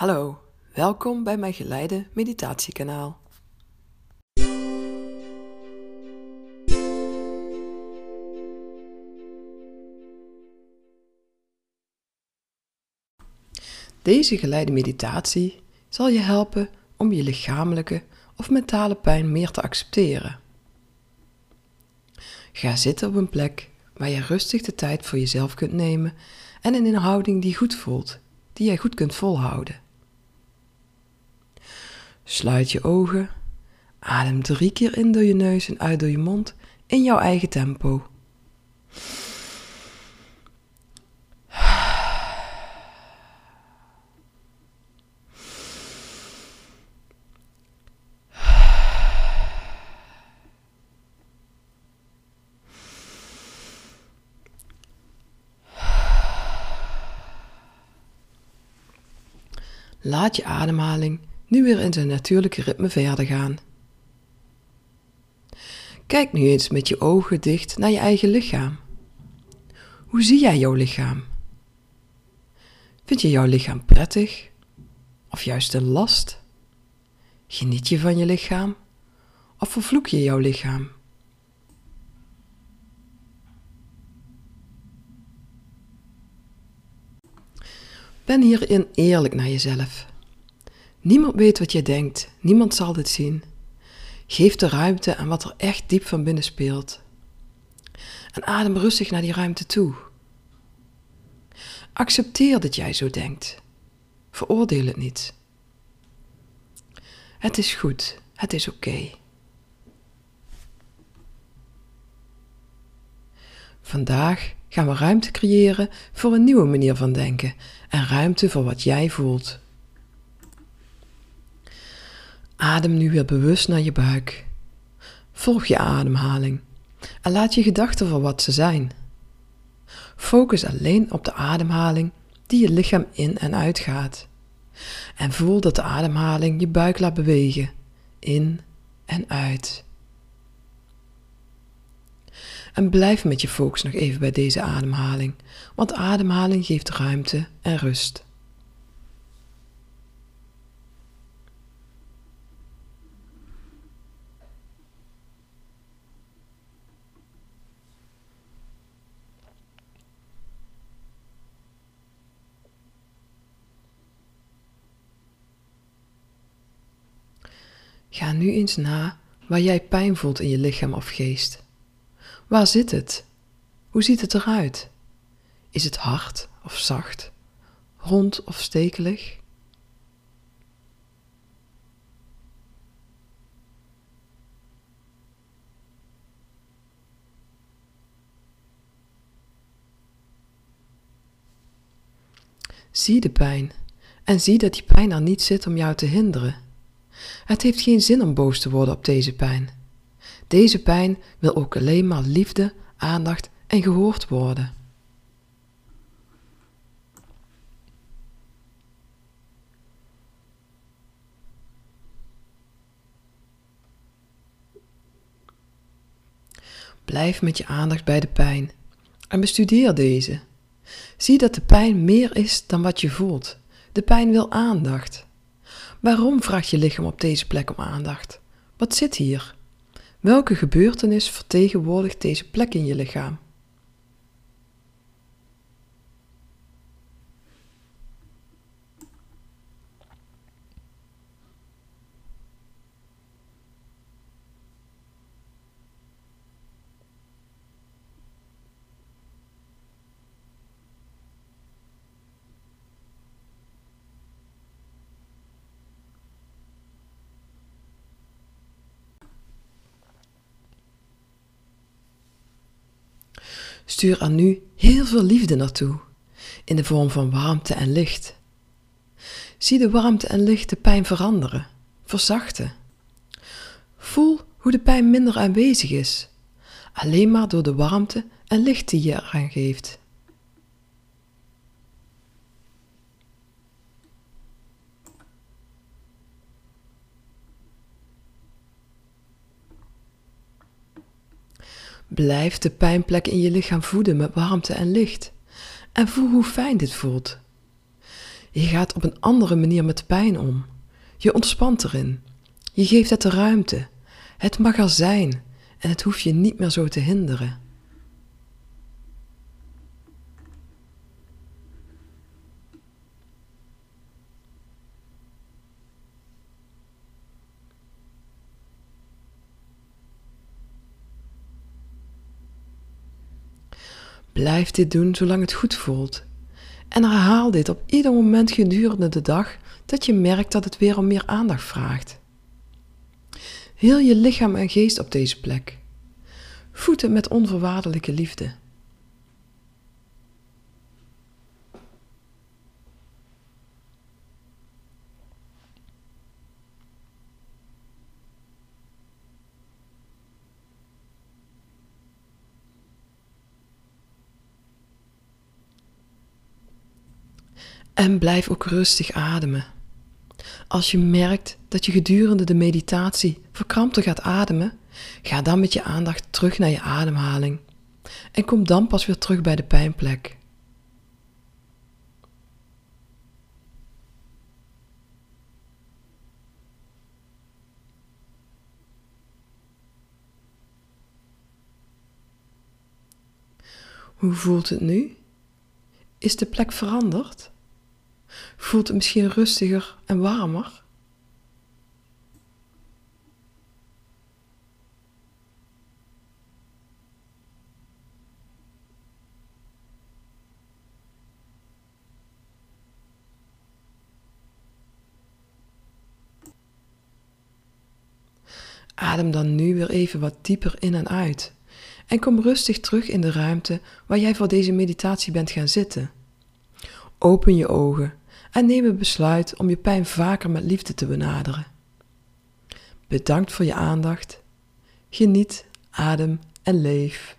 Hallo, welkom bij mijn geleide meditatiekanaal. Deze geleide meditatie zal je helpen om je lichamelijke of mentale pijn meer te accepteren. Ga zitten op een plek waar je rustig de tijd voor jezelf kunt nemen en in een houding die goed voelt, die jij goed kunt volhouden. Sluit je ogen, adem drie keer in door je neus en uit door je mond in jouw eigen tempo. Laat je ademhaling nu weer in zijn natuurlijke ritme verder gaan. Kijk nu eens met je ogen dicht naar je eigen lichaam. Hoe zie jij jouw lichaam? Vind je jouw lichaam prettig of juist een last? Geniet je van je lichaam of vervloek je jouw lichaam? Ben hierin eerlijk naar jezelf. Niemand weet wat je denkt, niemand zal dit zien. Geef de ruimte aan wat er echt diep van binnen speelt. En adem rustig naar die ruimte toe. Accepteer dat jij zo denkt. Veroordeel het niet. Het is goed, het is oké. Vandaag gaan we ruimte creëren voor een nieuwe manier van denken en ruimte voor wat jij voelt. Adem nu weer bewust naar je buik. Volg je ademhaling en laat je gedachten voor wat ze zijn. Focus alleen op de ademhaling die je lichaam in en uit gaat. En voel dat de ademhaling je buik laat bewegen, in en uit. En blijf met je focus nog even bij deze ademhaling, want ademhaling geeft ruimte en rust. Ga nu eens na waar jij pijn voelt in je lichaam of geest. Waar zit het? Hoe ziet het eruit? Is het hard of zacht? Rond of stekelig? Zie de pijn en zie dat die pijn er niet zit om jou te hinderen. Het heeft geen zin om boos te worden op deze pijn. Deze pijn wil ook alleen maar liefde, aandacht en gehoord worden. Blijf met je aandacht bij de pijn en bestudeer deze. Zie dat de pijn meer is dan wat je voelt. De pijn wil aandacht. Waarom vraagt je lichaam op deze plek om aandacht? Wat zit hier? Welke gebeurtenis vertegenwoordigt deze plek in je lichaam? Stuur er nu heel veel liefde naartoe, in de vorm van warmte en licht. Zie de warmte en licht de pijn veranderen, verzachten. Voel hoe de pijn minder aanwezig is, alleen maar door de warmte en licht die je eraan geeft. Blijf de pijnplek in je lichaam voeden met warmte en licht. En voel hoe fijn dit voelt. Je gaat op een andere manier met pijn om. Je ontspant erin. Je geeft het de ruimte. Het mag er zijn en het hoeft je niet meer zo te hinderen. Blijf dit doen zolang het goed voelt. En herhaal dit op ieder moment gedurende de dag dat je merkt dat het weer om meer aandacht vraagt. Heel je lichaam en geest op deze plek. Voeten met onvoorwaardelijke liefde. En blijf ook rustig ademen. Als je merkt dat je gedurende de meditatie verkrampter gaat ademen, ga dan met je aandacht terug naar je ademhaling en kom dan pas weer terug bij de pijnplek. Hoe voelt het nu? Is de plek veranderd? Voelt het misschien rustiger en warmer? Adem dan nu weer even wat dieper in en uit. En kom rustig terug in de ruimte waar jij voor deze meditatie bent gaan zitten. Open je ogen en neem het besluit om je pijn vaker met liefde te benaderen. Bedankt voor je aandacht. Geniet, adem en leef.